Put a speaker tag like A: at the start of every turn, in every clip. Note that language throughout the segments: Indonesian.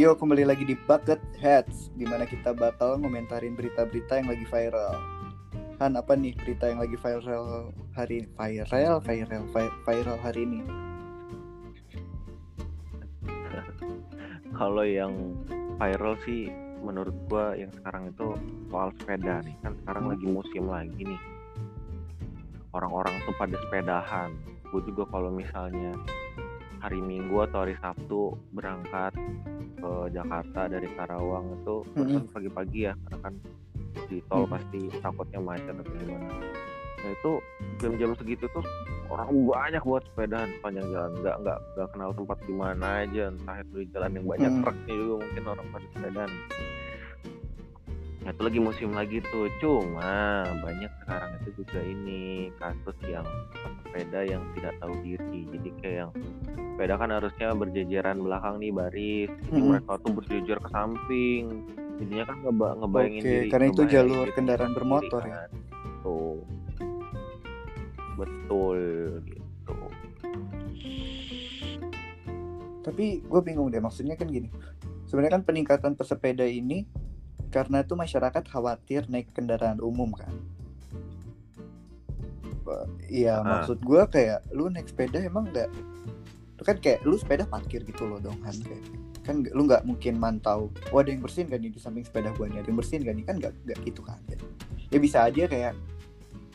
A: Yo kembali lagi di Bucket Heads Di mana kita bakal ngomentarin berita-berita yang lagi viral. Han apa nih berita yang lagi viral hari viral viral vi- viral hari ini?
B: Kalau yang viral sih menurut gua yang sekarang itu soal sepeda nih. Kan sekarang
A: Hmm.
B: lagi musim lagi nih. Orang-orang tuh pada sepedahan. Gue juga kalau misalnya hari Minggu atau hari Sabtu berangkat ke Jakarta dari Karawang itu
A: Mm-mm.
B: kan pagi-pagi ya karena kan di tol
A: Mm.
B: pasti takutnya macet atau gimana nah itu jam-jam segitu tuh orang banyak buat sepedaan sepanjang jalan nggak nggak nggak kenal tempat di mana aja entah itu di jalan yang banyak
A: Mm.
B: truknya juga mungkin orang pada sepedaan itu lagi musim lagi tuh cuma banyak sekarang itu juga ini kasus yang sepeda yang tidak tahu diri jadi kayak yang sepeda kan harusnya berjejeran belakang nih baris jadi
A: Mm-mm.
B: mereka tuh berjejer ke samping jadinya kan ngeba ngebayangin
A: Oke,
B: diri
A: karena itu jalur
B: diri
A: kendaraan bermotor ya?
B: kan. tuh betul gitu
A: Tapi gue bingung deh maksudnya kan gini Sebenarnya kan peningkatan pesepeda ini Karena tuh masyarakat khawatir naik kendaraan umum kan. Iya
B: Ah.
A: maksud gue kayak Lu naik sepeda emang nggak Itu kan kayak lu sepeda parkir gitu loh dong kan kayak kan nggak- lu nggak mungkin mantau oh ada yang bersihin gak nih di samping sepeda gua nih ada yang bersihin gak nih? Kan nggak nggak gitu kan ya bisa aja kayak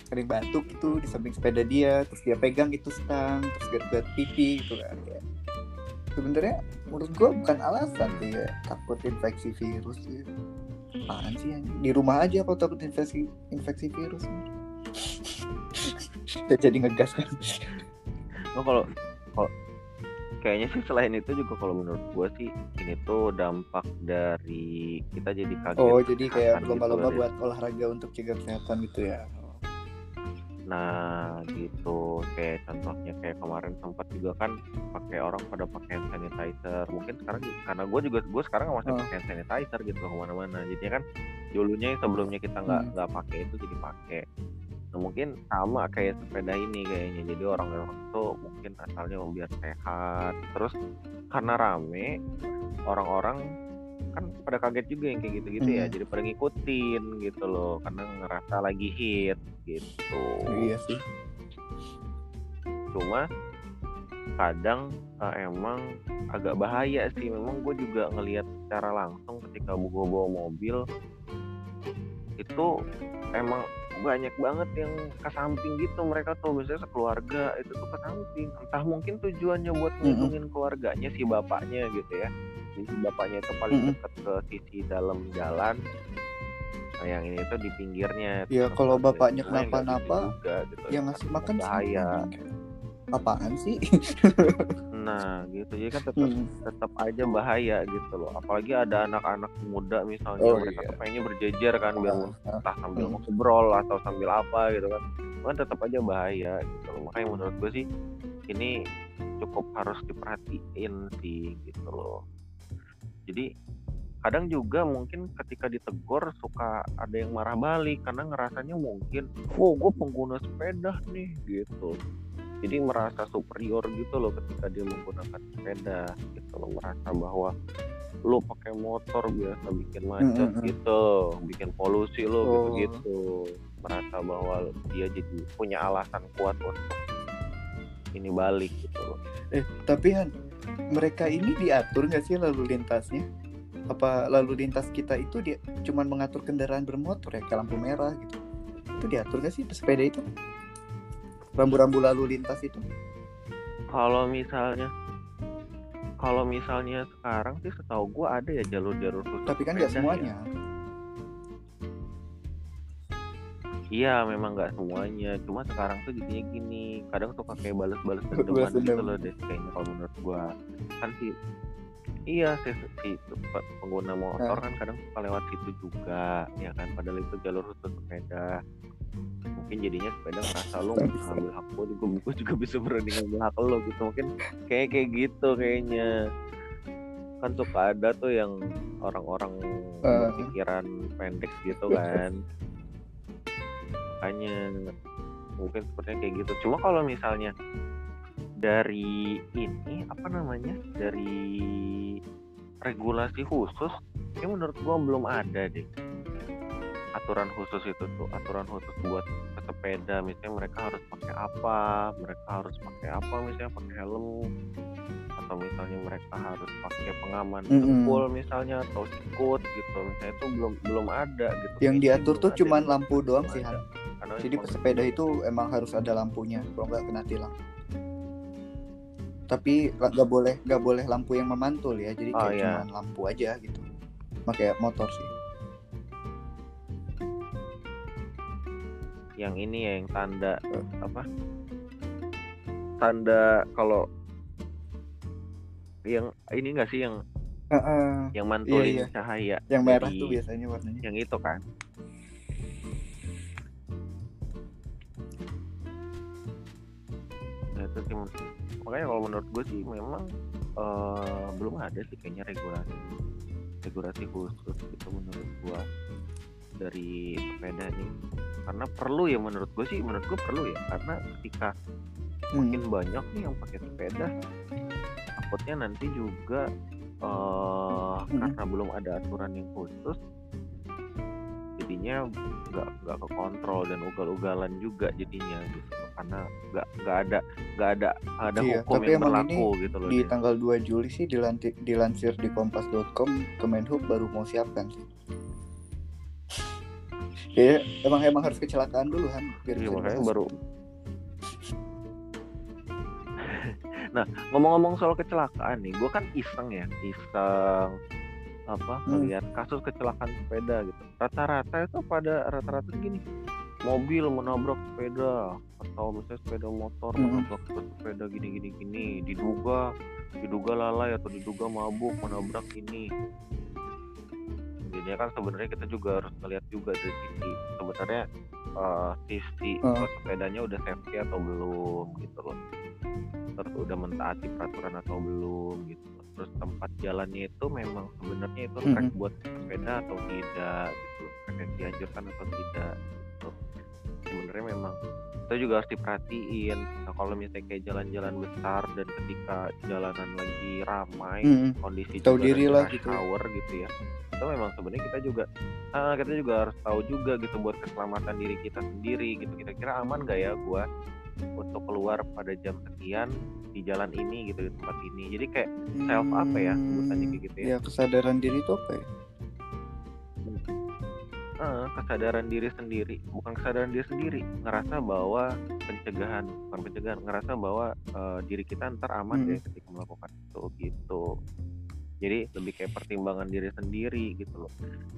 A: ada yang batuk gitu di samping sepeda dia terus dia pegang itu stang terus garuk-garuk pipi gitu kan ya sebenarnya menurut gua bukan alasan sih ya takut infeksi virus gitu apaan sih anjing? di rumah aja kalau takut infeksi infeksi virus Udah jadi ngegas kan
B: Nah, kalau kalau kayaknya sih selain itu juga kalau menurut gue sih ini tuh dampak dari kita jadi kaget.
A: oh jadi kayak
B: kesehatan
A: lomba-lomba
B: gitu,
A: buat olahraga untuk jaga kesehatan gitu ya
B: Nah gitu kayak contohnya kayak kemarin sempat juga kan pakai orang pada pakai hand sanitizer. Mungkin sekarang karena gue juga gue sekarang masih
A: Oh.
B: pakai hand sanitizer gitu ke mana-mana. Jadinya kan dulunya yang sebelumnya kita nggak
A: Hmm.
B: nggak pakai itu jadi pakai. Nah, mungkin sama kayak sepeda ini kayaknya. Jadi orang-orang tuh mungkin asalnya mau biar sehat. Terus karena rame orang-orang kan pada kaget juga yang kayak gitu-gitu ya.
A: Hmm.
B: Jadi pada ngikutin gitu loh karena ngerasa lagi hit gitu.
A: iya sih
B: Cuma kadang eh, emang agak bahaya sih. Memang gue juga ngelihat secara langsung ketika gue bawa mobil itu emang banyak banget yang ke samping gitu mereka tuh biasanya sekeluarga itu tuh ke samping entah mungkin tujuannya buat
A: Mm-mm.
B: ngelindungin keluarganya si bapaknya gitu ya jadi bapaknya itu paling
A: Mm-mm.
B: dekat ke sisi dalam jalan. Nah yang ini tuh di pinggirnya.
A: Ya,
B: Terus
A: kalau
B: keluarganya
A: bapaknya
B: gitu
A: kenapa-napa,
B: gitu.
A: yang ngasih makan
B: bahaya
A: apaan sih?
B: Nah gitu. Jadi kan tetap
A: Hmm.
B: tetap aja bahaya gitu loh. Apalagi ada anak-anak muda misalnya
A: Oh,
B: mereka
A: iya.
B: tuh pengennya berjejer kan biar
A: Ah,
B: entah sambil
A: Hmm.
B: ngobrol atau sambil apa gitu kan. Kan tetap aja bahaya gitu loh. Makanya menurut gue sih ini cukup harus diperhatiin sih gitu loh jadi kadang juga mungkin ketika ditegur suka ada yang marah balik karena ngerasanya mungkin wow gue pengguna sepeda nih gitu jadi merasa superior gitu loh ketika dia menggunakan sepeda gitu loh merasa bahwa lu pakai motor biasa bikin macet
A: Mm, mm, mm.
B: gitu bikin polusi lo
A: Oh.
B: gitu gitu merasa bahwa dia jadi punya alasan kuat untuk ini balik gitu loh
A: eh tapi Han mereka ini diatur nggak sih lalu lintasnya? Apa lalu lintas kita itu dia cuman mengatur kendaraan bermotor ya kayak lampu merah gitu. Itu diatur nggak sih sepeda itu? Rambu-rambu lalu lintas itu?
B: Kalau misalnya kalau misalnya sekarang sih setahu gua ada ya jalur-jalur khusus
A: tapi kan nggak
B: sepeda ya. Iya memang nggak semuanya. Cuma sekarang tuh jadinya gini Kadang suka kayak balas-balas dendaman gitu loh deh Kayaknya kalau menurut gua. Kan sih Iya si, si pe- pengguna motor kan kadang suka lewat situ juga Ya kan? Padahal itu jalur khusus sepeda. Mungkin jadinya sepeda ngerasa lo ngambil hak gue juga, gue juga bisa berani ngambil hak lo gitu. Mungkin kayak kayak gitu kayaknya. Kan suka ada tuh yang orang-orang
A: Ah.
B: berpikiran pendek gitu kan makanya. Mungkin sepertinya kayak gitu. Cuma kalau misalnya dari ini apa namanya dari regulasi khusus ya menurut gua belum ada deh. Aturan khusus itu tuh aturan khusus buat sepeda misalnya mereka harus pakai apa mereka harus pakai apa misalnya pakai helm atau misalnya mereka harus pakai pengaman
A: Mm-mm.
B: jempol misalnya atau sikut gitu. Misalnya itu belum belum ada gitu.
A: Yang diatur tuh cuman lampu doang sih. Han jadi
B: cuma-
A: pesepeda itu emang harus ada lampunya kalau nggak kena tilang tapi nggak boleh nggak boleh lampu yang memantul ya jadi
B: Oh,
A: kayak
B: iya.
A: cuman lampu aja gitu pakai motor sih
B: yang ini ya yang tanda
A: Eh.
B: apa tanda kalau yang ini enggak sih yang
A: Heeh.
B: yang mantulin
A: iya.
B: cahaya
A: yang merah
B: dari-
A: tuh biasanya warnanya
B: yang itu kan sih memang eh, belum ada sih kayaknya regulasi regulasi khusus gitu menurut gue dari sepeda nih karena perlu ya menurut gue sih menurut gue perlu ya karena ketika
A: Hmm.
B: makin banyak nih yang pakai sepeda takutnya nanti juga eh
A: Mm-mm.
B: karena belum ada aturan yang khusus jadinya nggak nggak ke kontrol dan ugal-ugalan juga jadinya gitu karena nggak nggak ada nggak ada ada
A: Iya,
B: hukum
A: tapi
B: yang
A: emang
B: berlaku gitu loh
A: di
B: Din.
A: tanggal 2 Juli sih dilantik, dilansir di kompas.com Kemenhub baru mau siapkan sih. Ya, emang emang harus kecelakaan dulu kan biar
B: Iya, makanya baru ngomong-ngomong soal kecelakaan nih gue kan iseng ya iseng apa
A: Hmm.
B: melihat kasus kecelakaan sepeda gitu rata-rata itu pada rata-rata gini mobil menabrak sepeda atau misalnya sepeda motor
A: Hmm.
B: menabrak sepeda gini gini gini diduga diduga lalai atau diduga mabuk menabrak ini jadinya kan sebenarnya kita juga harus melihat juga dari sisi sebenarnya eh, sisi
A: Hmm.
B: sepedanya udah safety atau belum gitu loh terus udah mentaati peraturan atau belum gitu loh. terus tempat jalannya itu memang sebenarnya itu track
A: Mhm.
B: buat sepeda atau tidak gitu track yang dianjurkan atau tidak gitu sebenarnya memang itu juga harus diperhatiin nah kalau misalnya kayak jalan-jalan besar dan ketika jalanan lagi ramai
A: Mm-mm.
B: kondisi
A: Tahu diri lah gitu.
B: hour gitu ya itu memang sebenarnya kita juga ah, kita juga harus tahu juga gitu buat keselamatan diri kita sendiri gitu kira-kira aman gak ya gua untuk keluar pada jam sekian di jalan ini gitu di tempat ini jadi kayak self apa ya sebutannya kayak gitu ya?
A: Ya kesadaran diri itu apa ya?
B: Eh, kesadaran diri sendiri bukan kesadaran diri sendiri ngerasa bahwa pencegahan bukan pencegahan ngerasa bahwa eh, diri kita ntar aman
A: Hmm.
B: deh ketika melakukan itu gitu jadi lebih kayak pertimbangan diri sendiri gitu loh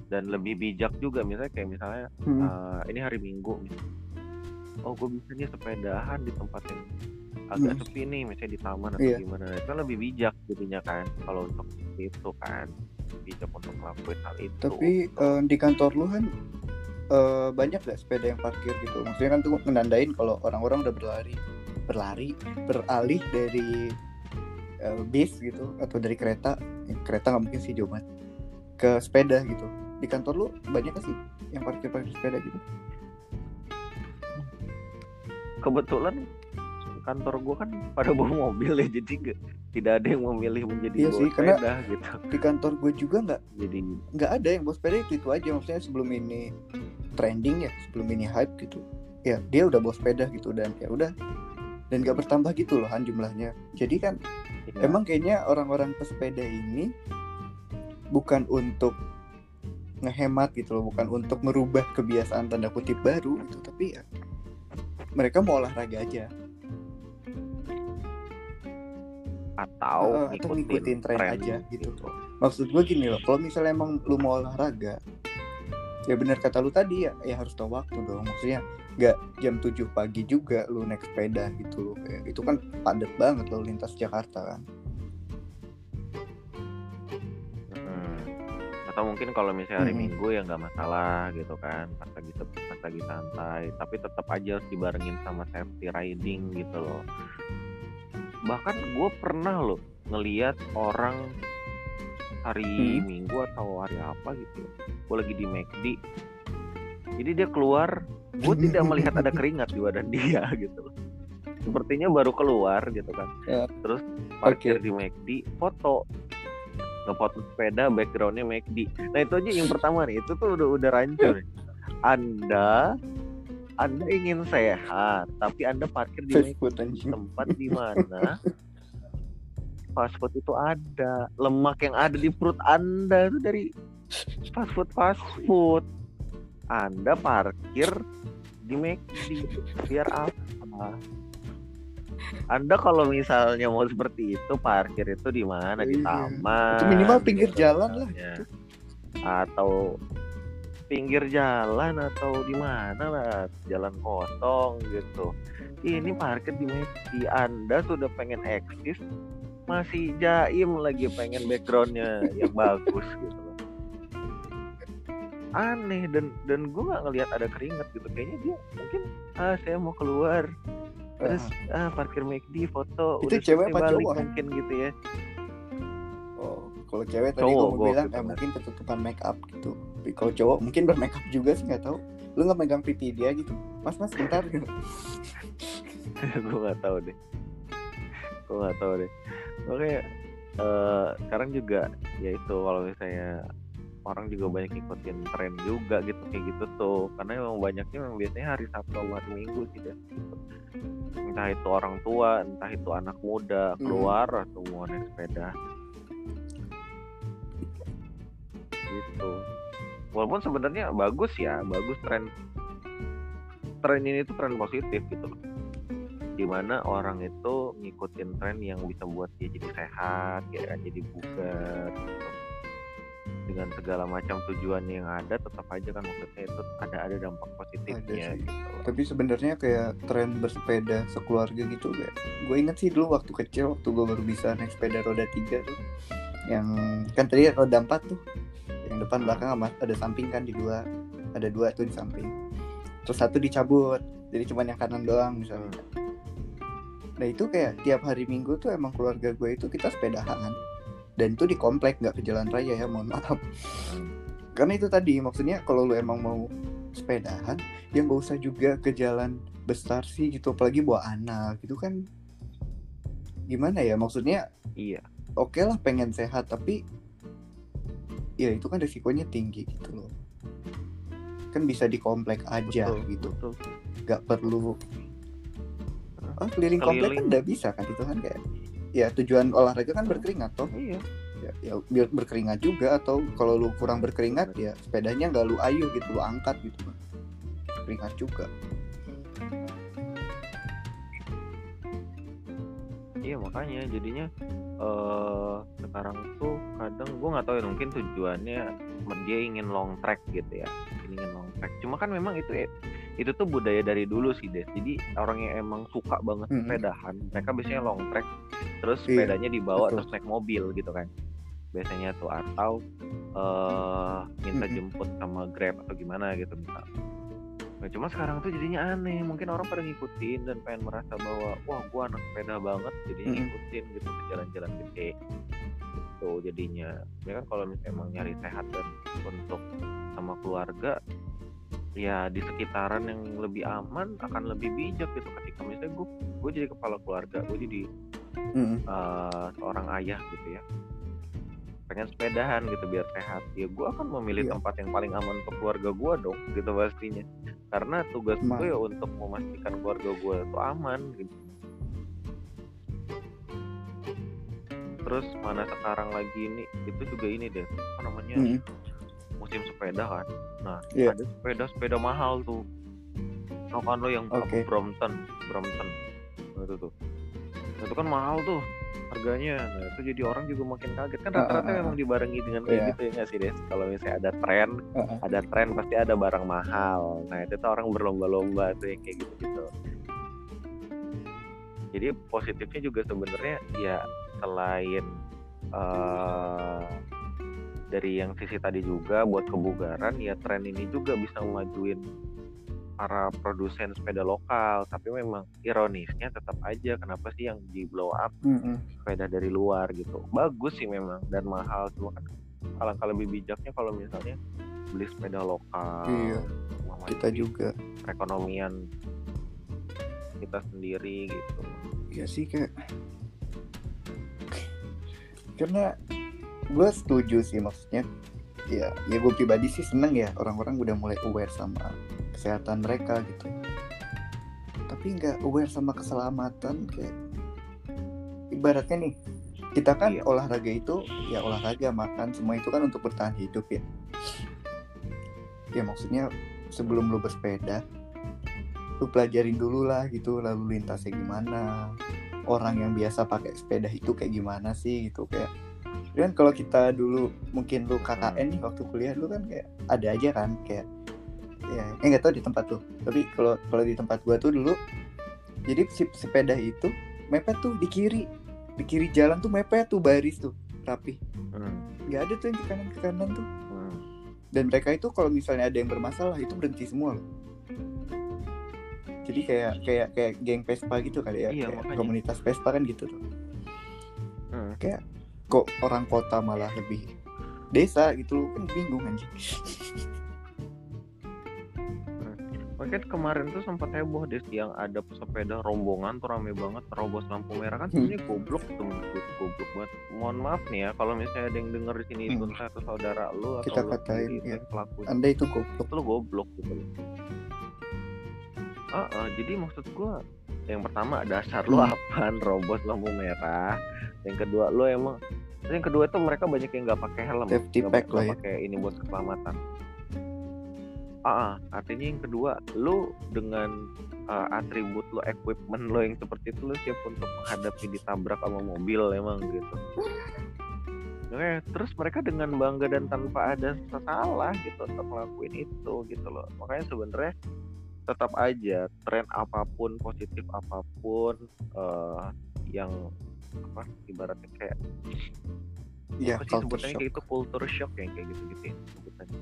B: dan lebih bijak juga misalnya kayak misalnya
A: Hmm.
B: eh, ini hari minggu misalnya. oh gue bisa nih sepedahan di tempat yang agak
A: Hmm.
B: sepi nih misalnya di taman atau
A: Iya.
B: gimana itu kan lebih bijak jadinya kan kalau untuk itu kan bijak untuk melakukan hal itu
A: Tapi eh, di kantor lu kan eh, banyak gak sepeda yang parkir gitu? Maksudnya kan tuh menandain kalau orang-orang udah berlari, berlari, beralih dari eh, bis gitu atau dari kereta, Ya, kereta nggak mungkin sih banget, ke sepeda gitu. Di kantor lu banyak gak sih yang parkir-parkir sepeda gitu?
B: kebetulan kantor gue kan pada bawa mobil ya jadi nggak- tidak ada yang memilih menjadi
A: Iya sih, karena-
B: sepeda gitu.
A: Di kantor gue juga nggak
B: jadi
A: nggak ada yang bawa sepeda itu itu aja. Maksudnya sebelum ini trending ya sebelum ini hype gitu ya dia udah bawa sepeda gitu dan ya udah. Dan gak bertambah gitu loh Han jumlahnya. Jadi kan
B: ya,
A: emang kayaknya orang-orang pesepeda ini bukan untuk ngehemat gitu loh bukan untuk merubah kebiasaan tanda kutip baru gitu tapi ya mereka mau olahraga aja
B: atau,
A: Eh, atau ngikutin tren aja gitu. maksud gue gini loh kalau misalnya emang lu mau olahraga ya benar kata lu tadi ya ya harus tahu waktu dong maksudnya nggak jam 7 pagi juga lu naik sepeda gitu loh kayak itu kan padat banget lo lintas Jakarta kan
B: Hmm. atau mungkin kalau misalnya hari
A: Mm-mm.
B: Minggu ya nggak masalah gitu kan pas lagi pas lagi santai tapi tetap aja harus dibarengin sama safety riding gitu loh bahkan gue pernah loh ngeliat orang hari
A: Hmm.
B: Minggu atau hari apa gitu gue lagi di McD jadi dia keluar gue tidak melihat ada keringat di badan dia gitu loh. Sepertinya baru keluar gitu kan.
A: Ya.
B: terus parkir
A: Oke.
B: di McD foto. Ngepot sepeda backgroundnya McD nah itu aja yang pertama nih. Itu tuh udah udah rancur anda anda ingin sehat tapi anda parkir di tempat di mana fast food itu ada. Lemak yang ada di perut anda itu dari fast food fast food. Anda parkir di McD biar apa? Anda kalau misalnya mau seperti itu parkir itu di mana? Di
A: Iya.
B: taman
A: Itu minimal pinggir
B: gitu
A: jalan lah,
B: misalnya. atau pinggir jalan atau di mana lah jalan kosong gitu. Ini parkir di McD Anda sudah pengen eksis masih jaim lagi pengen backgroundnya yang bagus gitu. Loh aneh dan dan gue nggak ngelihat ada keringat gitu. Kayaknya dia mungkin ah saya mau keluar. Terus ah parkir McD foto
A: Itu
B: udah
A: cewek apa
B: balik
A: cowok,
B: mungkin gitu ya
A: kalau cewek tadi gue mau bilang
B: gitu
A: eh,
B: kan.
A: mungkin ketutupan make up gitu. Tapi kalau cowok mungkin bermake up juga sih nggak tahu. Lu nggak megang pipi dia gitu. Mas mas bentar gitu.
B: gue nggak tahu deh gue nggak tahu deh makanya eh, sekarang juga ya itu kalau misalnya orang juga banyak ngikutin tren juga gitu kayak gitu tuh karena emang banyaknya memang biasanya hari Sabtu sama hari Minggu sih Dan. entah itu orang tua entah itu anak muda
A: Hmm.
B: keluar atau mau naik sepeda gitu walaupun sebenarnya bagus ya bagus tren tren ini tuh tren positif gitu loh di mana orang itu ngikutin tren yang bisa buat dia jadi sehat ya kan jadi bugar gitu. dengan segala macam tujuan yang ada tetap aja kan maksudnya itu ada ada dampak positifnya
A: sih.
B: gitu loh.
A: Tapi sebenarnya kayak tren bersepeda sekeluarga gitu kayak gue inget sih dulu waktu kecil waktu gue baru bisa naik sepeda roda tiga tuh yang kan tadi roda empat tuh yang depan belakang sama ada samping kan di dua. Ada dua tuh di samping. Terus satu dicabut. Jadi cuma yang kanan doang misalnya. Nah itu kayak tiap hari minggu tuh emang keluarga gue itu kita sepedahan dan itu di komplek nggak ke jalan raya ya mohon maaf. Karena itu tadi maksudnya kalau lu emang mau sepedahan ya nggak usah juga ke jalan besar sih gitu. Apalagi bawa anak gitu kan. Gimana ya maksudnya
B: iya.
A: oke lah pengen sehat tapi ya itu kan resikonya tinggi gitu loh. Kan bisa di komplek aja
B: betul
A: gitu.
B: betul.
A: Nggak perlu ah, keliling komplek kan
B: Keliling.
A: udah bisa kan itu kan kayak ya tujuan olahraga kan berkeringat toh.
B: Iya.
A: Ya, ya biar berkeringat juga atau kalau lu kurang berkeringat ya sepedanya nggak lu ayu gitu lu angkat gitu keringat juga.
B: Iya makanya jadinya eh sekarang tuh kadang gue nggak tahu ya mungkin tujuannya dia ingin long track gitu ya ingin long track. Cuma kan memang itu ya- itu tuh budaya dari dulu sih Des. Jadi orang yang emang suka banget sepedahan mereka biasanya long track terus
A: Iya,
B: sepedanya dibawa
A: betul.
B: terus naik mobil gitu kan. Biasanya tuh atau eh minta
A: Mm-mm.
B: jemput sama grab atau gimana gitu misal Nah, cuma sekarang tuh jadinya aneh. Mungkin orang pada ngikutin dan pengen merasa bahwa wah gua anak sepeda banget, jadi
A: Mm-mm.
B: ngikutin gitu ke jalan-jalan gede. Gitu jadinya. Ya kan kalau misalnya emang nyari sehat dan untuk sama keluarga ya di sekitaran yang lebih aman akan lebih bijak gitu ketika misalnya gue gue jadi kepala keluarga gue jadi
A: Mm-mm.
B: eh, seorang ayah gitu ya pengen sepedahan gitu biar sehat ya gue akan memilih
A: Iya.
B: tempat yang paling aman untuk keluarga gue dong gitu pastinya karena tugas
A: Ma-
B: gue ya untuk memastikan keluarga gue itu aman gitu. Terus mana sekarang lagi ini itu juga ini deh apa namanya
A: Mm-mm.
B: musim sepeda kan. Nah
A: Iya.
B: ada sepeda sepeda mahal tuh. Tau kan lo yang
A: Oke.
B: Brompton Brompton. Nah, itu tuh. Itu kan mahal tuh harganya nah itu jadi orang juga makin kaget. Kan rata-rata memang dibarengi dengan kayak
A: Iya.
B: gitu ya nggak sih Des? Kalau misalnya ada tren ada tren pasti ada barang mahal. Nah itu tuh orang berlomba-lomba tuh yang kayak gitu gitu jadi positifnya juga sebenarnya ya selain eh dari yang sisi tadi juga buat kebugaran ya tren ini juga bisa memajuin para produsen sepeda lokal tapi memang ironisnya tetap aja kenapa sih yang di blow up
A: Mm-mm.
B: sepeda dari luar gitu bagus sih memang dan mahal cuma kan alangkah lebih bijaknya kalau misalnya beli sepeda lokal
A: Iya. kita juga
B: perekonomian kita sendiri gitu
A: ya sih kayak karena gue setuju sih maksudnya ya ya gue pribadi sih seneng ya orang-orang udah mulai aware sama kesehatan mereka gitu tapi nggak aware sama keselamatan kayak ibaratnya nih kita kan
B: Iya.
A: olahraga itu ya olahraga makan semua itu kan untuk bertahan hidup ya ya maksudnya sebelum lu bersepeda lu pelajarin dulu lah gitu lalu lintasnya gimana orang yang biasa pakai sepeda itu kayak gimana sih gitu kayak kan kalau kita dulu mungkin lu KKN nih waktu kuliah lu kan kayak ada aja kan kayak ya eh nggak tahu di tempat tuh. Tapi kalau kalau di tempat gua tuh dulu jadi si sepeda itu mepet tuh di kiri. Di kiri jalan tuh mepet tuh baris tuh rapi.
B: Hmm,
A: nggak ada tuh yang ke kanan ke kanan tuh.
B: Hmm.
A: dan mereka itu kalau misalnya ada yang bermasalah itu berhenti semua. Loh jadi kayak kayak kayak geng Vespa gitu kali ya
B: Iya,
A: kayak
B: makanya.
A: komunitas Vespa kan gitu tuh.
B: Hmm.
A: kayak kok orang kota malah lebih desa gitu kan bingung anjing
B: Makanya kemarin tuh sempat heboh deh yang ada pesepeda rombongan tuh rame banget terobos lampu merah kan
A: Hmm.
B: sebenarnya goblok tuh menurut goblok banget. Mohon maaf nih ya kalau misalnya ada yang denger di sini itu
A: Hmm.
B: entah itu saudara lu atau
A: Kita
B: lu
A: katain,
B: itu
A: ya.
B: pelakunya.
A: anda itu goblok
B: Itu lu goblok gitu loh. Ah, ah, jadi maksud gua yang pertama dasar lu
A: Hmm.
B: apaan robos lampu merah. Yang kedua lu emang yang kedua tuh mereka banyak yang nggak pakai helm,
A: Safety
B: nggak
A: pack
B: nggak
A: lah ya.
B: pakai ini buat keselamatan. Ah, ah, artinya yang kedua lu dengan uh, atribut lo, equipment lo yang seperti itu lo siap untuk menghadapi ditabrak sama mobil emang gitu. Oke, terus mereka dengan bangga dan tanpa ada salah gitu untuk ngelakuin itu gitu loh. Makanya sebenarnya tetap aja tren apa pun positif apa pun eh, yang apa ibaratnya kayak
A: ya
B: apa sih sebutannya
A: shock
B: kayak itu culture shock yang kayak gitu-gitu ya sebutannya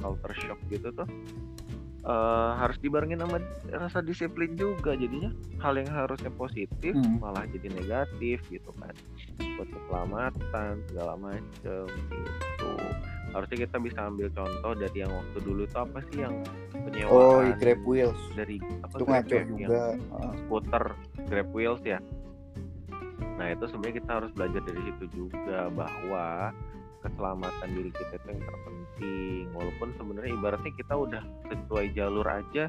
B: culture shock gitu tuh eh, harus dibarengin sama rasa disiplin juga jadinya hal yang harusnya positif
A: Hmm.
B: malah jadi negatif gitu kan buat keselamatan segala macem gitu harusnya kita bisa ambil contoh dari yang waktu dulu tuh apa sih yang
A: oh
B: penyewaan
A: i Grab Wheels
B: dari apa
A: itu
B: Grab ya? Yang
A: juga Ah,
B: skuter Grab Wheels ya. Nah itu sebenarnya kita harus belajar dari situ juga bahwa keselamatan diri kita itu yang terpenting. Walaupun sebenarnya ibaratnya kita udah sesuai jalur aja,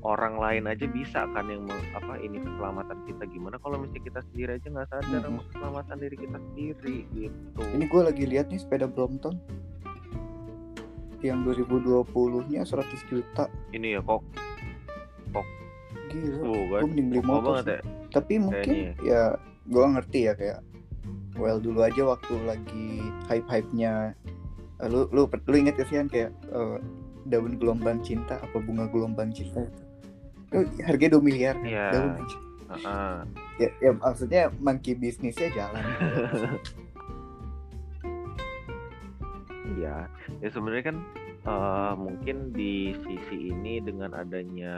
B: orang lain aja bisa kan yang apa ini keselamatan kita gimana? Kalau misalnya kita sendiri aja nggak sadar sama keselamatan diri kita sendiri gitu.
A: ini gue lagi lihat nih sepeda Brompton. Yang 2020 nya 100 juta.
B: Ini ya kok,
A: gila.
B: Tuh kan,
A: gue mending beli motor
B: ya.
A: tapi mungkin ya gue ngerti ya kayak well dulu aja waktu lagi hype hype nya lu lu lu inget gak sih kan kayak eh, daun gelombang cinta apa bunga gelombang cinta itu? Harganya 2 miliar
B: Iya.
A: daun aja
B: Heeh.
A: ya, ya maksudnya monkey bisnisnya jalan.
B: Iya, ya sebenarnya kan eh, mungkin di sisi ini dengan adanya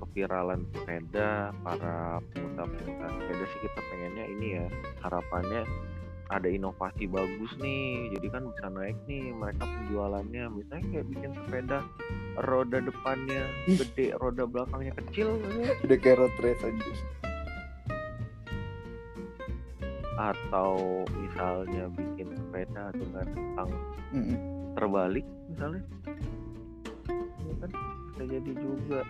B: keviralan sepeda, para pengusaha-pengusaha sepeda sih kita pengennya ini ya harapannya ada inovasi bagus nih, jadi kan bisa naik nih mereka penjualannya, misalnya kayak bikin sepeda roda depannya gede, roda belakangnya kecil,
A: udah kayak road race aja.
B: Atau misalnya bikin sepeda dengan stang
A: Mm-mm.
B: terbalik misalnya ya kan bisa jadi juga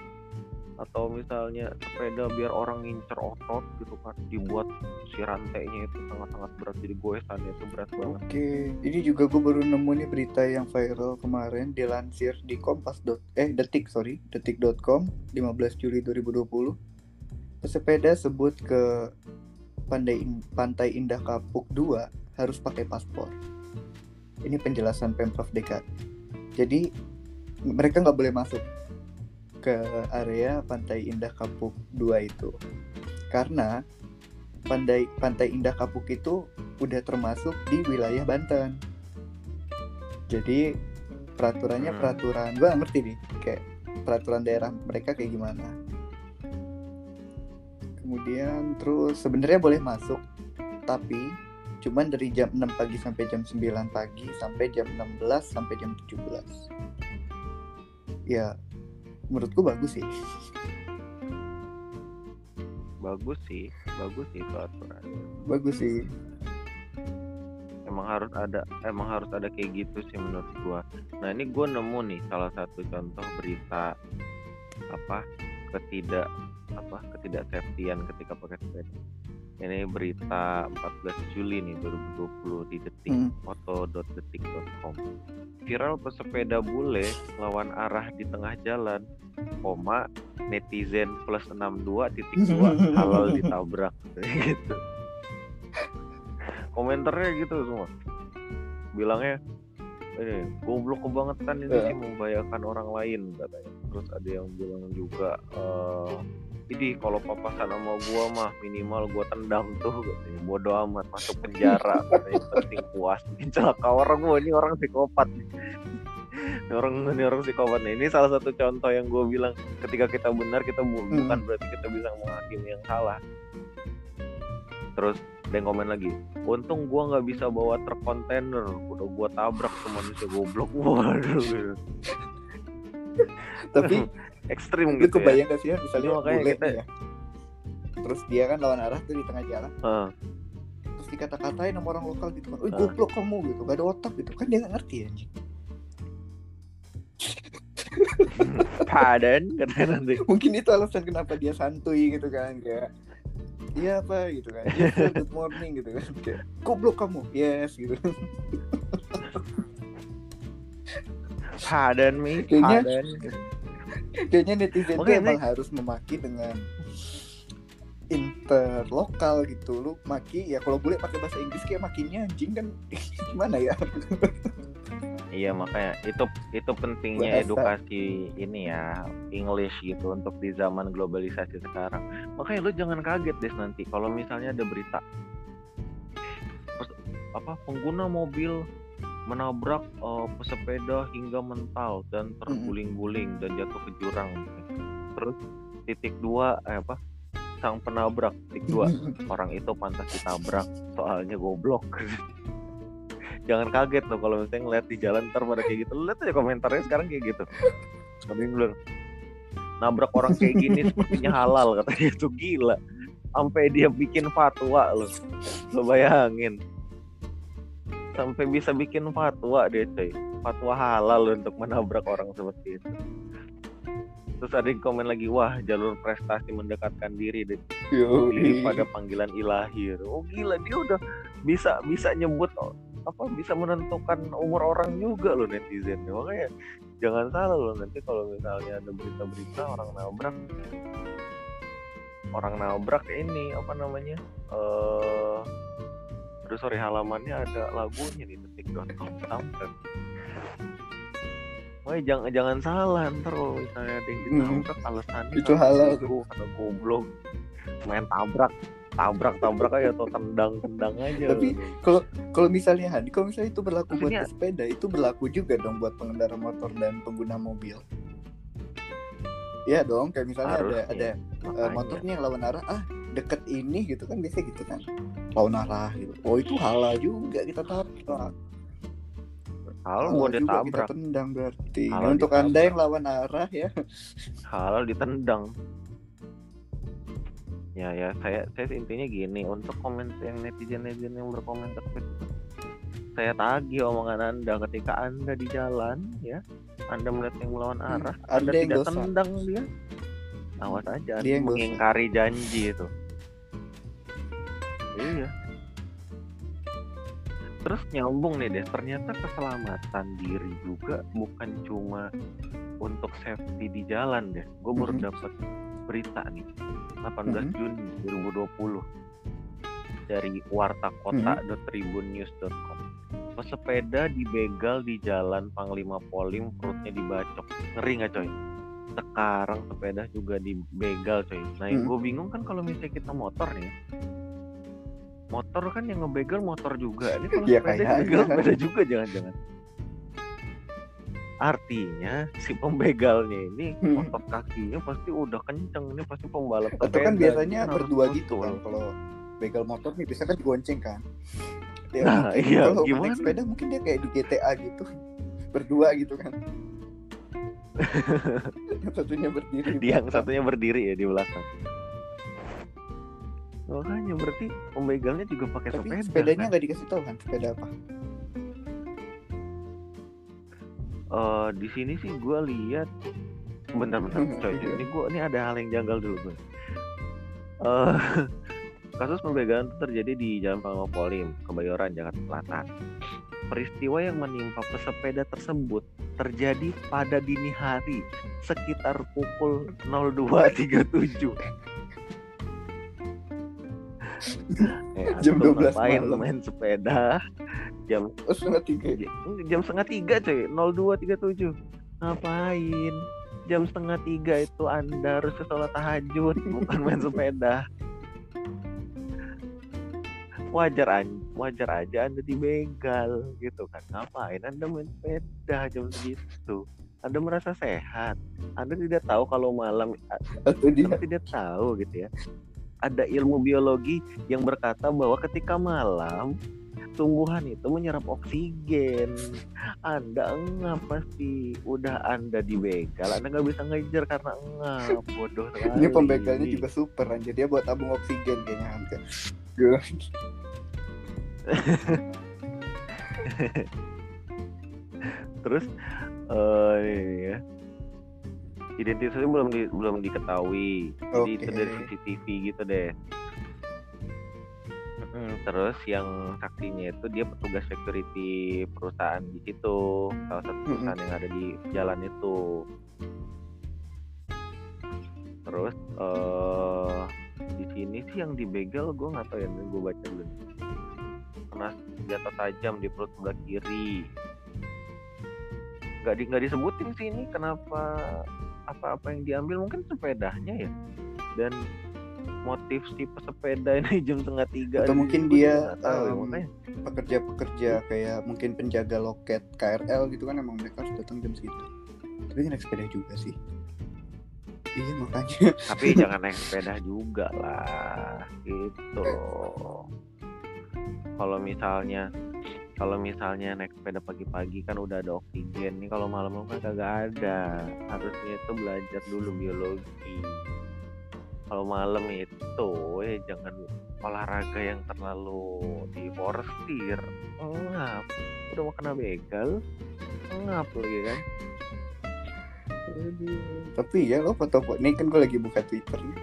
B: atau misalnya sepeda biar orang ngincer otot gitu kan dibuat si rantainya itu sangat-sangat berat jadi goesannya itu berat banget
A: Oke, ini juga gue baru nemu nih berita yang viral kemarin dilansir di Kompas. dot- eh detik sorry detik.com 15 Juli 2020. Pesepeda sebut ke Pantai, Pantai Indah Kapuk 2 harus pakai paspor. Ini penjelasan pemprov DKI. Jadi mereka nggak boleh masuk ke area Pantai Indah Kapuk 2 itu karena Pantai Pantai Indah Kapuk itu udah termasuk di wilayah Banten. Jadi peraturannya
B: Hmm.
A: peraturan, gua ngerti nih, kayak peraturan daerah mereka kayak gimana. Kemudian terus sebenarnya boleh masuk, tapi cuman dari jam 6 pagi sampai jam 9 pagi sampai jam 16 sampai jam 17. Ya, menurutku bagus sih.
B: bagus sih bagus sih itu aturan
A: Bagus sih.
B: emang harus ada emang harus ada kayak gitu sih menurut gua nah ini gua nemu nih salah satu contoh berita apa ketidak apa ketidak safetyan ketika pakai sepeda ini berita 14 Juli nih 2020 di detik
A: Hmm.
B: foto.detik.com viral pesepeda bule lawan arah di tengah jalan koma netizen plus 62 titik dua halal ditabrak. Gitu. Komentarnya gitu semua. Bilangnya ini goblok kebangetan ini
A: Ya.
B: sih membahayakan orang lain katanya. Terus ada yang bilang juga eh ini kalau papasan sama gua mah minimal gua tendang tuh katanya. Bodoh amat masuk penjara katanya. Penting puas. Celaka orang gua ini orang psikopat. Nih Ini orang ini orang psikopat. Nih ini salah satu contoh yang gua bilang ketika kita benar kita bu-
A: Hmm.
B: bukan berarti kita bisa menghakimi yang salah. Terus yang komen lagi untung gua nggak bisa bawa truk kontainer. Udah gua tabrak tuh manusia goblok. Waduh.
A: Tapi
B: ekstrim
A: lu
B: gitu ya.
A: kebayang gak sih ya misalnya
B: Iya, makanya
A: bule
B: kita-
A: ya. Terus dia kan lawan arah tuh di tengah jalan.
B: Heeh.
A: terus dikata-katain sama orang lokal gitu kan, "Wih
B: Ah.
A: goblok kamu gitu, gak ada otak gitu. Kan dia gak ngerti anjing.
B: padan katanya nanti
A: Mungkin itu alasan kenapa dia santuy gitu kan kayak Iya apa? gitu kan. Yes sir, good morning gitu kan. Kayak goblok kamu. Yes gitu.
B: Padan mi
A: Kayaknya-
B: padan
A: Kayaknya netizen tuh
B: Makanya
A: emang harus memaki dengan interlokal gitu. Lu maki ya kalau boleh pakai bahasa Inggris kayak makinya anjing kan. Gimana ya?
B: Iya makanya itu itu pentingnya
A: Bahasa.
B: edukasi ini ya English gitu untuk di zaman globalisasi sekarang. Makanya lu jangan kaget deh nanti. Kalau misalnya ada berita apa pengguna mobil menabrak eh, pesepeda hingga mental dan terguling-guling dan jatuh ke jurang. Terus titik dua eh, apa sang penabrak. Titik dua orang itu pantas ditabrak. Soalnya goblok. Jangan kaget loh kalau misalnya ngeliat di jalan ntar pada kayak gitu. Lihat aja komentarnya sekarang kayak gitu. Yang bilang nabrak orang kayak gini sepertinya halal katanya itu gila. Sampai dia bikin fatwa loh. Lo bayangin sampai bisa bikin fatwa dia coy. Fatwa halal untuk menabrak orang seperti itu. Terus ada yang komen lagi wah jalur prestasi mendekatkan diri deh.
A: Yoi.
B: pada panggilan ilahi oh gila dia udah bisa bisa nyebut apa bisa menentukan umur orang juga loh netizen. Makanya jangan salah loh nanti kalau misalnya ada berita-berita orang nabrak orang nabrak ini apa namanya eh aduh sorry halamannya ada lagunya di detik.com soundtrack Wah jangan jangan salah ntar kalau misalnya ada yang ditabrak alasannya
A: Itu halal
B: tuh. kata goblok. Main tabrak tabrak tabrak aja atau tendang tendang aja.
A: Tapi kalau kalau misalnya Hadi, kalau misalnya itu berlaku buat
B: Maksudnya-
A: pesepeda, itu berlaku juga dong buat pengendara motor dan pengguna mobil. Iya dong, kayak misalnya ada
B: Harusnya,
A: ada eh,
B: Makanya.
A: motornya yang lawan arah, ah deket ini gitu kan biasanya gitu kan, lawan arah gitu. Oh itu halal juga kita tabrak.
B: halal
A: Halal
B: mau
A: juga kita
B: ditabrak
A: tendang berarti.
B: Halal
A: untuk
B: ditabrak.
A: anda yang lawan arah ya,
B: halal ditendang ya ya saya saya intinya gini untuk komen yang netizen netizen yang berkomentar saya tagih omongan anda ketika anda di jalan ya anda melihat yang melawan arah
A: ada
B: anda
A: yang
B: tidak
A: dosa.
B: tendang dia awas aja
A: Dia
B: Anda
A: dosa.
B: mengingkari janji itu iya terus nyambung nih deh ternyata keselamatan diri juga bukan cuma untuk safety di jalan deh gue baru
A: Mhm.
B: dapat berita nih 18
A: Mhm.
B: Juni 2020 dari wartakota.tribunnews.com pesepeda dibegal di jalan Panglima Polim perutnya dibacok ngeri nggak coy sekarang sepeda juga dibegal coy nah yang
A: Hmm.
B: gue bingung kan kalau misalnya kita motor nih motor kan yang ngebegal motor juga ini kalau
A: Iya,
B: sepeda begal sepeda juga jangan-jangan artinya si pembegalnya ini
A: Hmm.
B: otot kakinya pasti udah kenceng ini pasti pembalap
A: atau kan biasanya berdua gitu kan kalau begal motor nih bisa kan digonceng kan. Ya,
B: Nah,
A: mungkin
B: iya,
A: kalau
B: gimana?
A: sepeda mungkin dia kayak di GTA gitu berdua gitu kan. yang satunya berdiri. di
B: dia yang satunya berdiri ya di belakang makanya berarti pembegalnya juga pakai
A: Tapi
B: sepeda
A: sepedanya
B: kan?
A: nggak dikasih tahu kan sepeda apa?
B: Eh, di sini sih gue lihat bentar-bentar
A: Hmm,
B: coy
A: iya.
B: ini gue ini ada hal yang janggal dulu gue Eh, kasus pembegalan itu terjadi di Jalan Panglima Polim Kebayoran Jakarta Selatan peristiwa yang menimpa pesepeda tersebut terjadi pada dini hari sekitar pukul 02.37 eh,
A: Jam 12
B: ngapain
A: malam.
B: main sepeda? Jam
A: Oh setengah tiga.
B: J- jam setengah tiga coy 02.37 ngapain? Jam setengah tiga itu anda harus ke sholat tahajud bukan main sepeda. Wajar an wajar aja anda dibegal gitu kan. Ngapain anda main sepeda jam segitu? Anda merasa sehat. Anda tidak tahu kalau malam
A: Atau dia.
B: Anda tidak tahu gitu ya ada ilmu biologi yang berkata bahwa ketika malam tumbuhan itu menyerap oksigen. Anda engap pasti udah Anda dibegal, Anda nggak bisa ngejar karena engap. Bodoh sekali.
A: ini pembegalnya juga super anjir dia buat tabung oksigen kayaknya hampir.
B: Terus eh ini ya. Identitasnya belum di- belum diketahui. Jadi
A: Oke.
B: itu dari CCTV gitu deh. Mm, Terus yang saksinya itu dia petugas security perusahaan di situ, salah satu perusahaan yang ada di jalan itu. Terus eh di sini sih yang dibegal gue nggak tahu ya, gue baca dulu. Kena senjata tajam di perut sebelah kiri. Gak di nggak disebutin sih ini kenapa apa-apa yang diambil mungkin sepedanya ya dan motif si pesepeda ini jam setengah tiga
A: Atau mungkin dia,
B: makanya
A: pekerja-pekerja kayak mungkin penjaga loket KRL gitu kan emang mereka harus datang jam segitu. Tapi naik sepeda juga sih. Iya makanya.
B: tapi jangan naik sepeda juga lah gitu loh kalau misalnya kalau misalnya naik sepeda pagi-pagi kan udah ada oksigen nih kalau malam kan kagak ada. Harusnya itu belajar dulu biologi. Kalau malam itu ya jangan olahraga yang terlalu diforstir ngap udah mau kena begal ngap lagi kan?
A: Tapi ya lo foto-foto. Ini kan gue lagi buka Twitter nih.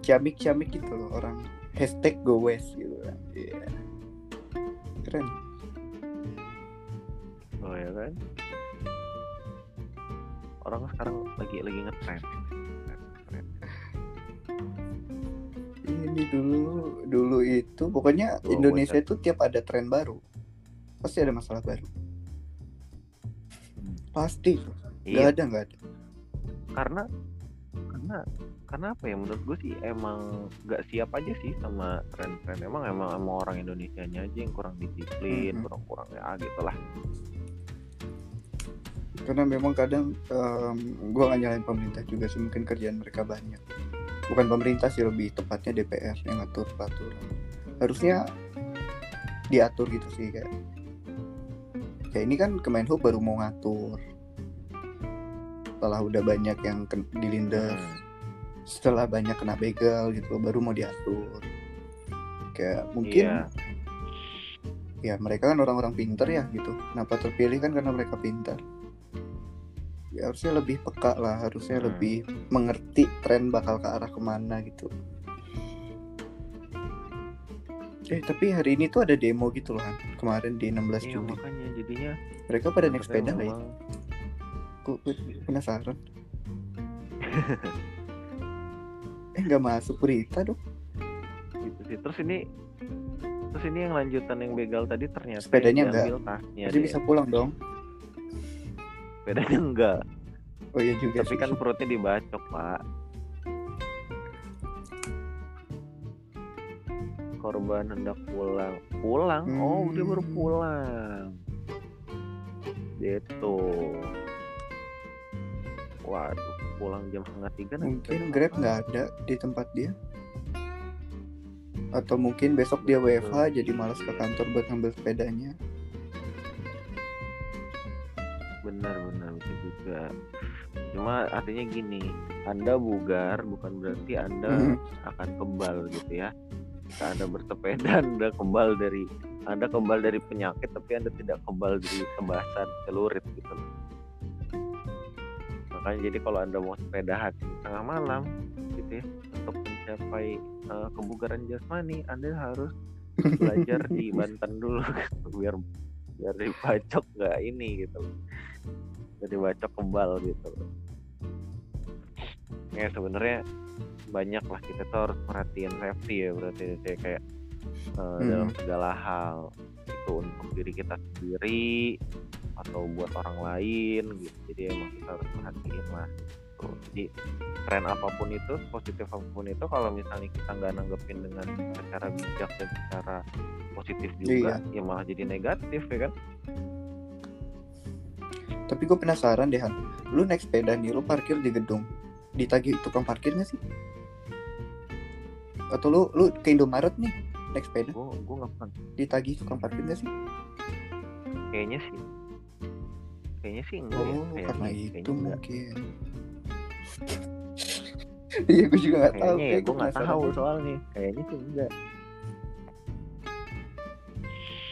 A: Ciamik-ciamik gitu loh orang. Hashtag go Keren.
B: Oh ya kan? Orang sekarang lagi lagi ngetren.
A: Ini dulu dulu itu pokoknya
B: Tuh,
A: Indonesia itu tiap ada tren baru pasti ada masalah baru. Pasti. Gak
B: Iya,
A: ada nggak ada.
B: karena karena karena apa ya menurut gue sih emang nggak siap aja sih sama tren-tren. Emang emang emang orang Indonesianya aja yang kurang disiplin,
A: Mhm.
B: kurang kurang ya gitu lah.
A: Karena memang kadang em, gua gak nyalain pemerintah juga sih mungkin kerjaan mereka banyak. Bukan pemerintah sih lebih tepatnya DPR yang ngatur peraturan. Harusnya diatur gitu sih kayak. Ya ini kan Kemenhub baru mau ngatur. Setelah udah banyak yang dilindas,
B: Hmm.
A: Setelah banyak kena begal gitu baru mau diatur. Kayak mungkin
B: Iya.
A: ya mereka kan orang-orang pinter ya gitu kenapa terpilih kan karena mereka pintar ya harusnya lebih peka lah harusnya
B: Hmm.
A: lebih mengerti tren bakal ke arah ke mana gitu eh tapi hari ini tuh ada demo gitu loh Han. kemarin di 16
B: Iya
A: Juli
B: makanya jadinya
A: mereka pada naik sepeda nggak ya gua penasaran eh nggak masuk berita dong
B: gitu sih. Terus ini terus ini yang lanjutan yang begal tadi ternyata
A: Sepedanya
B: diambil tasnya
A: jadi bisa pulang dong
B: Sepedanya enggak.
A: oh iya juga
B: Tapi
A: sih.
B: kan perutnya dibacok, Pak. Korban hendak pulang. Pulang? Oh, dia baru
A: Hmm.
B: pulang. Gitu. Waduh, pulang jam setengah tiga
A: mungkin
B: sepeda
A: Grab nggak ada di tempat dia atau mungkin besok dia WFH jadi malas ke kantor buat ngambil sepedanya
B: Benar, benar, bisa juga. cuma artinya gini anda bugar bukan berarti anda
A: Mhm.
B: akan kebal gitu ya anda bersepeda anda kebal dari anda kebal dari penyakit tapi anda tidak kebal dari kebasan celurit gitu loh. Makanya jadi kalau anda mau sepedahan di tengah malam gitu ya untuk mencapai eh, kebugaran jasmani anda harus belajar di Banten dulu gitu, biar biar dibacok nggak ini gitu. Biar dibacok kebal gitu. Ya sebenarnya banyak lah kita tuh harus perhatiin safety ya berarti kayak kayak eh, dalam segala hal itu untuk diri kita sendiri atau buat orang lain gitu jadi emang kita harus perhatiin lah gitu. jadi tren apa pun itu positif apa pun itu kalau misalnya kita nggak nanggepin dengan secara bijak dan secara positif juga ya malah jadi negatif ya kan
A: Tapi gue penasaran deh Han. Lu naik sepeda nih, lu parkir di gedung. Ditagih tukang parkir nggak sih? Atau lu lu ke Indomaret nih naik sepeda,
B: gue gue nggak pernah
A: ditagih tukang parkir nggak sih?
B: kayaknya sih kayaknya sih enggak ya
A: Oh,
B: Kayaknya-
A: karena
B: kayaknya
A: itu
B: enggak.
A: mungkin. Iya, gue juga nggak tahu.
B: kayaknya ya gue nggak tahu soalnya kayaknya sih enggak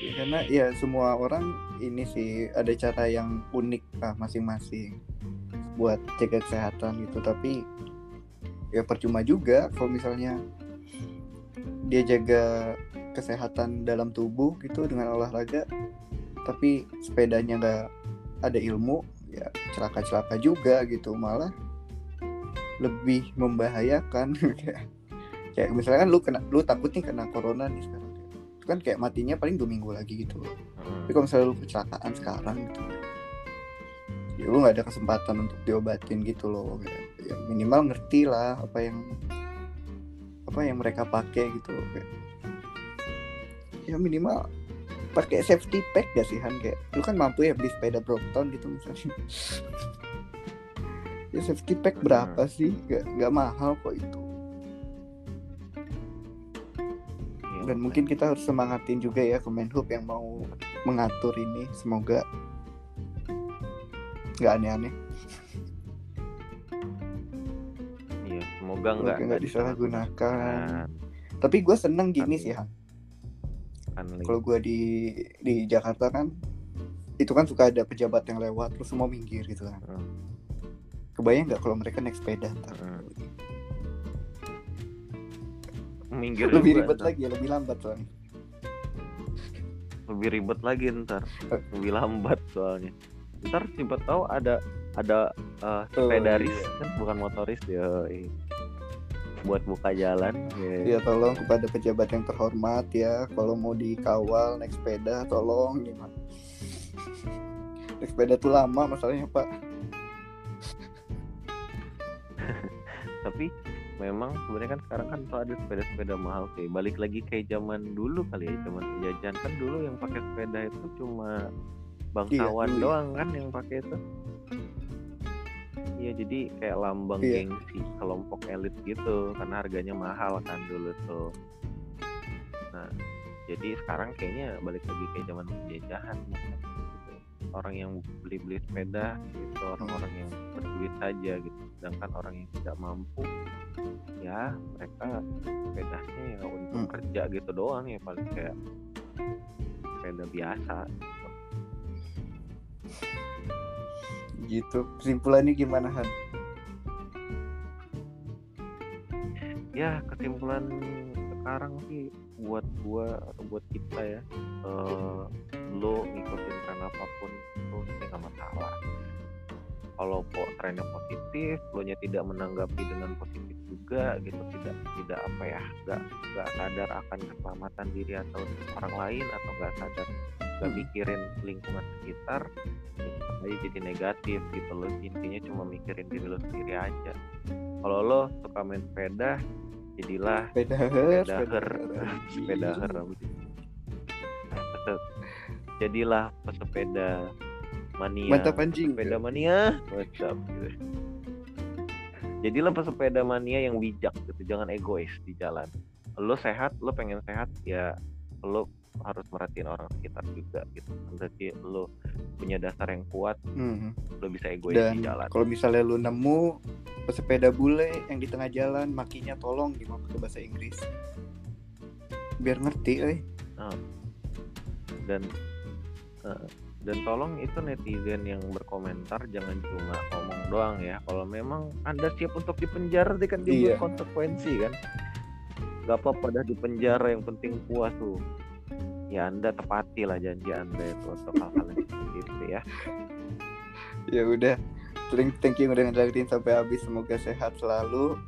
A: Ya, karena ya semua orang ini sih ada cara yang unik lah masing-masing buat jaga kesehatan gitu. Tapi ya percuma juga kalau misalnya dia jaga kesehatan dalam tubuh gitu dengan olahraga, tapi sepedanya nggak ada ilmu, ya celaka-celaka juga gitu. Malah lebih membahayakan. Kayak kayak misalkan lu kena lu takut nih kena corona nih sekarang. Itu kan kayak matinya paling dua minggu lagi gitu loh.
B: Hmm.
A: tapi kalau misalnya lu kecelakaan sekarang gitu ya lu nggak ada kesempatan untuk diobatin gitu loh. Kayak, ya minimal ngerti lah apa yang apa yang mereka pakai gitu kayak. Ya minimal pakai safety pack gak sih Han? Kayak lu kan mampu ya beli sepeda Brompton gitu misalnya. Ya safety pack berapa sih? Gak, gak mahal kok itu.
B: Iya,
A: dan mungkin kita harus semangatin juga ya Kemenhub yang mau mengatur ini. Semoga nggak aneh-aneh
B: semoga enggak
A: nggak disalahgunakan.
B: Kan,
A: tapi gue seneng gini
B: Kan-
A: sih Han. Kalau gue di di Jakarta kan itu kan suka ada pejabat yang lewat terus semua minggir gitu kan.
B: Hmm.
A: kebayang nggak kalau mereka naik sepeda? Ntar.
B: Hmm. minggir
A: lebih ribet
B: ntar.
A: lagi ya lebih lambat soalnya.
B: Lebih ribet lagi ntar. Lebih lambat soalnya. Ntar tiba tahu ada ada eh, sepedaris
A: iya.
B: kan bukan motoris ya buat buka jalan. Ya
A: ya tolong kepada pejabat yang terhormat ya kalau mau dikawal naik sepeda tolong gimana? Naik sepeda tuh lama masalahnya pak.
B: Tapi memang sebenarnya kan sekarang kan tuh ada sepeda-sepeda mahal kayak balik lagi kayak zaman dulu kali ya zaman penjajahan. Kan dulu yang pakai sepeda itu cuma bangsawan
A: dulu ya.
B: doang kan yang pakai itu iya jadi kayak lambang
A: Iya.
B: gengsi kelompok elit gitu karena harganya mahal kan dulu tuh nah jadi sekarang kayaknya balik lagi kayak zaman penjajahan gitu. orang yang beli-beli sepeda gitu orang-orang yang berduit saja gitu sedangkan orang yang tidak mampu ya mereka sepedanya ya untuk
A: Hmm.
B: kerja gitu doang ya paling kayak sepeda biasa
A: gitu kesimpulannya gimana Han?
B: Ya kesimpulan sekarang sih buat gua atau buat kita ya eh lo ngikutin tren apa pun itu nggak masalah. Kalau kok trennya positif lo nya tidak menanggapi dengan positif juga gitu tidak tidak apa ya nggak nggak sadar akan keselamatan diri atau orang lain atau nggak sadar nggak
A: Hmm.
B: mikirin lingkungan sekitar ya aja jadi negatif gitu lo intinya cuma mikirin diri lo sendiri aja. Kalau lo suka main sepeda jadilah
A: sepeda
B: Sepedaher. sepedaher Pese- jadilah pesepeda mania.
A: Mantap anjing
B: sepeda mania. Mantap. Gitu. jadilah pesepeda mania yang bijak gitu jangan egois di jalan. Lo sehat lo pengen sehat ya lo harus merhatiin orang sekitar juga gitu berarti lo punya dasar yang kuat
A: Mhm.
B: lo bisa egois
A: Dan
B: di jalan
A: kalau misalnya lu nemu pesepeda bule yang di tengah jalan makinya tolong di pakai bahasa Inggris. Biar ngerti eh.
B: dan eh, dan tolong itu netizen yang berkomentar jangan cuma ngomong doang ya kalau memang anda siap untuk dipenjara dia kan dia
A: Iya.
B: konsekuensi kan gak apa-apa dah dipenjara yang penting puas tuh ya anda tepati lah janji anda itu untuk hal-hal yang seperti itu ya
A: Ya udah. Thank, thank you udah ngedengerin sampai habis. Semoga sehat selalu.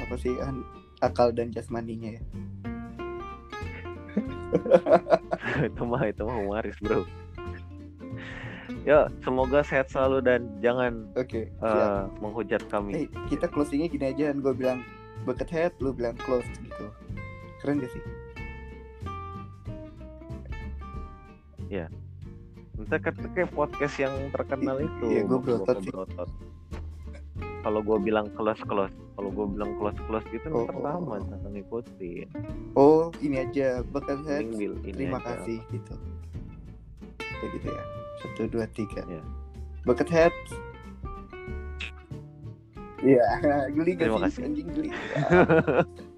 A: Apa sih an- akal dan jasmaninya ya.
B: itu mah itu mah humoris bro ya semoga sehat selalu dan jangan
A: Oke. siap.
B: eh, menghujat kami
A: kita closingnya gini aja. Gue bilang bucket head, lu bilang close gitu. Keren gak sih?
B: Entah kayak podcast yang terkenal itu.
A: Iya,
B: Bapak
A: berotot sih.
B: berotot. Kalau gue bilang close close, kalau gue bilang close close gitu
A: Oh,
B: ntar
A: oh,
B: lama
A: oh.
B: jangan ngikutin.
A: Oh, ini aja bucket head.
B: Mending bil- ini
A: Terima
B: aja.
A: kasih gitu. Kayak gitu ya. Satu dua tiga.
B: Iya.
A: Head. Iya, geli gak
B: Terima
A: sih?
B: kasih.
A: Anjing geli. Ya.